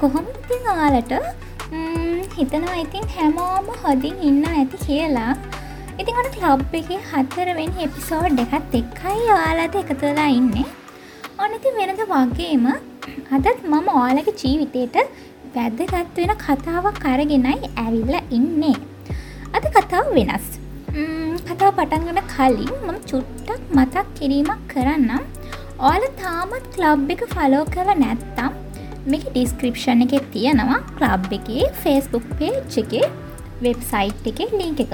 කොහොම ඉතින් ඔයාලට? හිතනවා ඉතින් හැමෝම හොදින් ඉන්න ඇති කියලා. ඉතින් අට ලබ් එක හත්තරවෙන් එපිසෝඩ් එකත් එක්කයි ඔයාලට එකතුලා ඉන්නේ. ඕනති වෙනද වගේම අදත් මම ඕලක ජීවිතයට වැදගත් වෙන කතාවක් කරගෙනයි ඇවිල්ල ඉන්නේ. අද කතාව වෙනස්. කතාව පටන්ගන කලින් මම චුට්ටක් මතක් කිරීමක් කරන්නම්. ඕල තාමත් ලබ් එක ෆලෝ කර නැත්තම් මේක ඩිස්ක්‍රපෂන් එක තියෙනවා ක්ලබ් එකේ ෆේස්බුක් පේච් එකේ වෙබ්සයිට් එක ලිංක එක.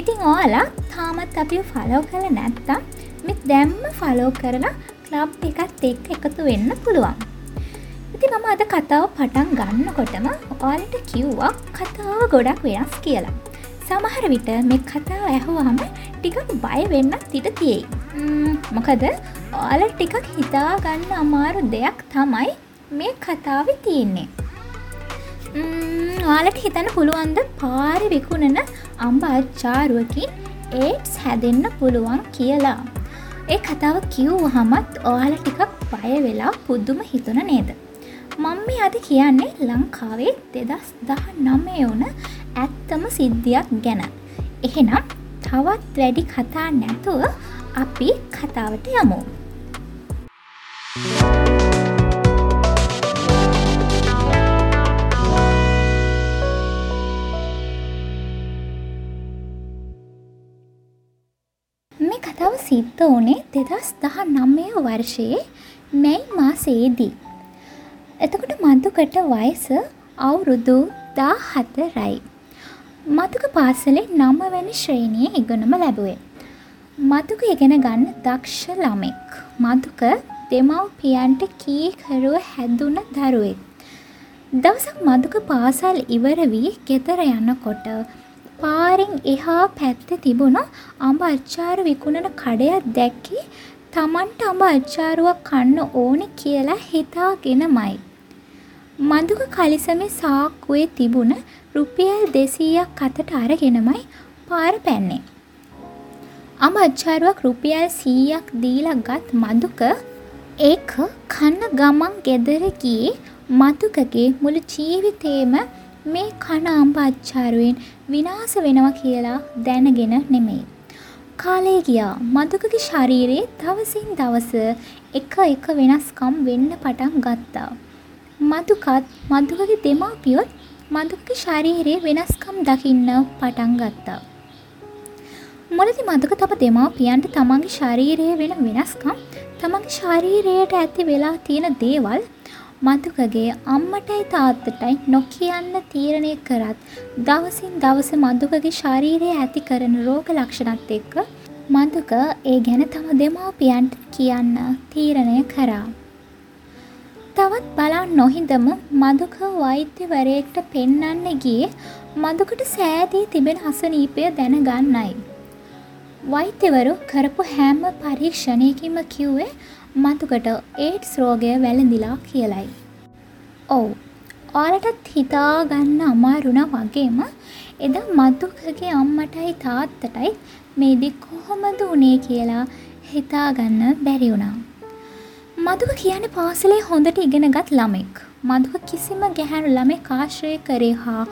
ඉතිං ඕලා තාමත් අපි ෆලෝ කළ නැත්තම් මෙ දැම්ම ෆලෝ කරලා ක්ලබ් එකත් එක් එකතු වෙන්න පුළුවන්. ඉති මම අද කතාව පටන් ගන්නකොටම ඕලට කිව්වා කතාව ගොඩක් වෙනස් කියලා. සමහර විට මේ කතාව ඇහුවහම ටිකක් බය වෙන්න තිට තියෙයි. මොකද ඕල ටිකක් හිතාගන්න අමාරු දෙයක් තමයි මේ කතාව තියෙන්නේ. වාලට හිතන්න පුළුවන්ද? පාරි විකුණන අම්බ අච්චාරුවකින් ඒට්ස් හැදෙන්න පුළුවන් කියලා. ඒ කතාව කිව් හමත් ඔයාල ටිකක් පය වෙලා පුද්දුම හිතුන නේද? මං මේ අද කියන්නේ ලංකාවේ දෙදස් දහ නමය වන ඇත්තම සිද්ධියක් ගැන. එහෙනම් තවත් වැඩි කතා නැතුව අපි කතාවට යමු. සිද්ධ වනේ දෙදස් දහ නම්මය වර්ෂයේ මැයි මාසයේදී. එතකොට මදුකට වයස අවුරුදු දා හතරයි. මතුක පාසලේ නම්මවැනි ශ්‍රේණිය ඉගනම ලැබුවේ. මතුක ඉගෙන ගන්න දක්ෂ ළමෙක්. මදුක දෙමව්පියන්ට කීකරුව හැදුන දරුවෙක්. දවසක් මදුක පාසල් ඉවර වී ගෙදර යන්නකොට පාරෙන් එහා පැත්ත තිබුණ අඹ අච්චාරු විකුණන කඩයක් දැක්කේ තමන්ට අඹ අච්චාරුවක් කන්න ඕනෙ කියලා හිතාගෙනමයි. මදුක කලිසමේ සාක්කුවේ තිබුණ රුපියල් දෙසීයක් අතට අරගෙනමයි පාර පැන්නේ. අම අච්චාරුවක් රුපියල් සීයක් දීලා ගත් මදුක ඒක කන්න ගමන් ගෙදර ගියේ මදුකගේ මුළු ජීවිතේම මේ කන අම්බ අච්චාරුවෙන් විනාස වෙනවා කියලා දැනගෙන නෙමෙයි. කාලේ ගියා මදුකගේ ශරීරයේ දවසින් දවස එක එක වෙනස්කම් වෙන්න පටන් ගත්තා. මදුකත් මදුකගේ දෙමාපියොත් මදුකගේ ශරීරයේ වෙනස්කම් දකින්න පටන් ගත්තා. මුලදි මදුක තම දෙමාපියන්ට තමන්ගේ ශරීරයේ වෙන වෙනස්කම් තමන්ගේ ශරීරයට ඇති වෙලා තියෙන දේවල් මදුකගේ අම්මටයි තාත්තටයි නොකියන්න තීරණය කරත් දවසින් දවස මදුකගේ ශරීරයේ ඇති කරන රෝග ලක්ෂණත් එක්ක මදුක ඒ ගැන තම දෙමාපියන්ට කියන්න තීරණය කරා. තවත් බලන් නොහිදම මදුක වෛද්‍යවරයෙක්ට පෙන්නන්න ගියේ මදුකට සෑදී තිබෙන අසනීපය දැනගන්නයි. වෛද්‍යවරු කරපු හැම පරීක්ෂණයකින්ම කිව්වේ මතුකට ඒඩ්ස් රෝගය වැළඳිලා කියලයි. ඔව් ඔයාලටත් හිතාගන්න අමාරුණ වගේම එදා මතුකගේ අම්මටයි තාත්තටයි මේදි කොහොමද වනේ කියලා හිතාගන්න බැරි වුණා. මදුක කියන පාසලේ හොඳට ඉගෙනගත් ළමෙක්. මදුක කිසිම ගැහැණු ළමෙ කාශ්‍රය කරේ හා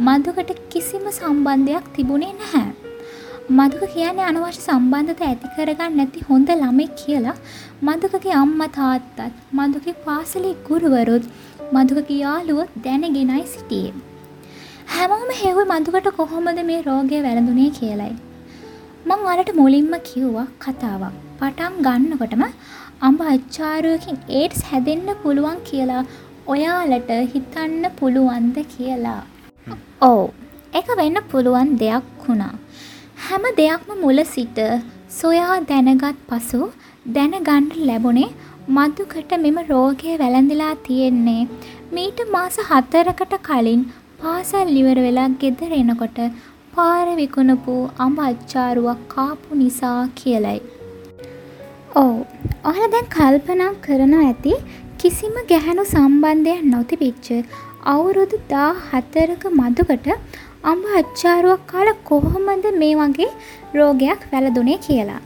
මදුකට කිසිම සම්බන්ධයක් තිබුණේ නැහැ. මදුක කියන්නේ අනවශ්‍ය සම්බන්ධත ඇති කරගන්න නැති හොඳ ළමෙක් කියලා මදුකගේ අම්ම තාත්තත් මදුගේ පාසලේ ගුරුවරුත් මදුකගේ යාළුවොත් දැනගෙනයි සිටියේ. හැමෝම හෙව්ව මදුකට කොහොමද මේ රෝගය වැළඳුනේ කියලයි. මං වලට මුලින්ම කිව්වා කතාවක්. පටන් ගන්නකොටම අම්බ අච්චාරුවකින් ඒට්ස් හැදෙන්න පුළුවන් කියලා ඔයාලට හිතන්න පුළුවන්ද කියලා. ඕ එක වෙන්න පුළුවන් දෙයක් වුණා. හැම දෙයක්ම මුල සිට සොයා දැනගත් පසු දැනගන්න ලැබුණේ මදුකට මෙම රෝගය වැළඳලා තියෙන්නේ මීට මාස හතරකට කලින් පාසල් ඉවර වෙලා ගෙදර එනකොට පාර විකුණපු අඹ අච්චාරුවක් කාපු නිසා කියලයි. ඔව් ඔහල දැන් කල්පනා කරනවා ඇති කිසිම ගැහැණු සම්බන්ධයක් නොතිබිච්ච අවුරුදු දා හතරක මදුකට අම්බ අච්චාරුවක් කාල කොහොමද මේ වගේ රෝගයක් වැලදුනේ කියලා.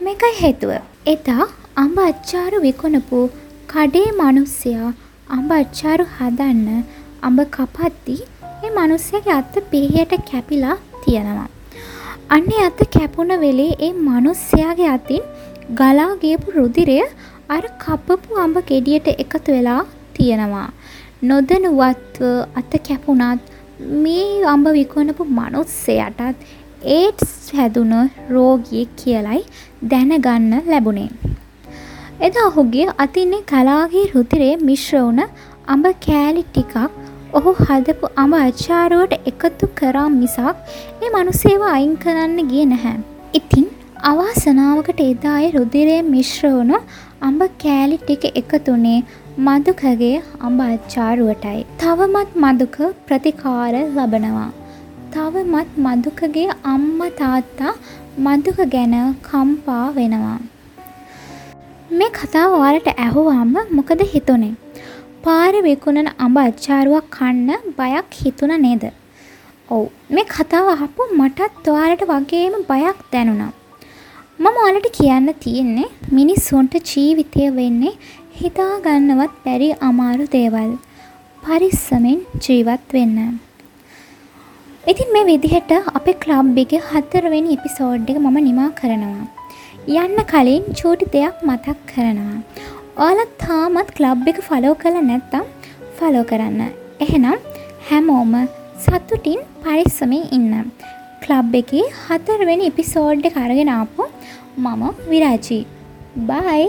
මේකයි හේතුව. එතා අම්බ අච්චාරු විකොනපු කඩේ මනුස්සයා අඹ අච්චාරු හදන්න අඹ කපද්දි ඒ මනුස්සයාගේ අත පිහියට කැපිලා තියෙනවා. අන්නේ අත කැපුණ වෙලේ ඒ මනුස්සයාගේ අතින් ගලා ගියපු රුධිරය අර කපපු අඹ ගෙඩියට එකතු වෙලා තියෙනවා. නොදැනුවත්ව අත කැපුණත් මේ අඹ විකුණපු මනුස්සයටත් ඒඩ්ස් හැදුන රෝගියෙක් කියලයි දැනගන්න ලැබුණේ. එදා ඔහුගේ අතින්නේ කලාගේ රුතිරේ මිශ්‍ර වුණ අඹ කෑලි ටිකක් ඔහු හදපු අඹ අචාරුවට එකතු කරා මිසක් ඒ මනුසේව අයින් කරන්න ගිය නැහැ. ඉතින් අවාසනාවකට එදාය රුදිරේ මිශ්‍ර වුණු අඹ කෑලි ටික එකතුනේ මදුකගේ අඹ අච්චාරුවටයි. තවමත් මදුක ප්‍රතිකාර ලබනවා. තවමත් මදුකගේ අම්ම තාත්තා මදුක ගැන කම්පා වෙනවා. මේ කතාව ඔයාලට ඇහුවාම මොකද හිතුනේ? පාර විකුණන අඹ අච්චාරුවක් කන්න බයක් හිතුණ නේද? ඔව් මේ කතාව අහපු මටත් ඔයාලට වගේම බයක් දැනුණා. මම ඔයාලට කියන්න තියෙන්නේ මිනිස්සුන්ට ජීවිතය වෙන්නේ හිතාගන්නවත් බැරි අමාරු දේවල්. පරිස්සමෙන් ජීවත් වෙන්න. ඉතින් මේ විදිහට අපේ ක්ලබ් එකේ හතරවෙනි එපිසෝඩ් එක මම නිමා කරනවා. යන්න කලින් චූටි දෙයක් මතක් කරනවා. ඔයාලත් තාමත් ක්ලබ් එක ෆලෝ කරලා නැත්තම් ෆලෝ කරන්න. එහෙනම් හැමෝම සතුටින් පරිස්සමෙන් ඉන්න. ක්ලබ් එකේ හතරවෙනි එපිසෝඩ් එක අරගෙන ආපු මම විරාජී. බයි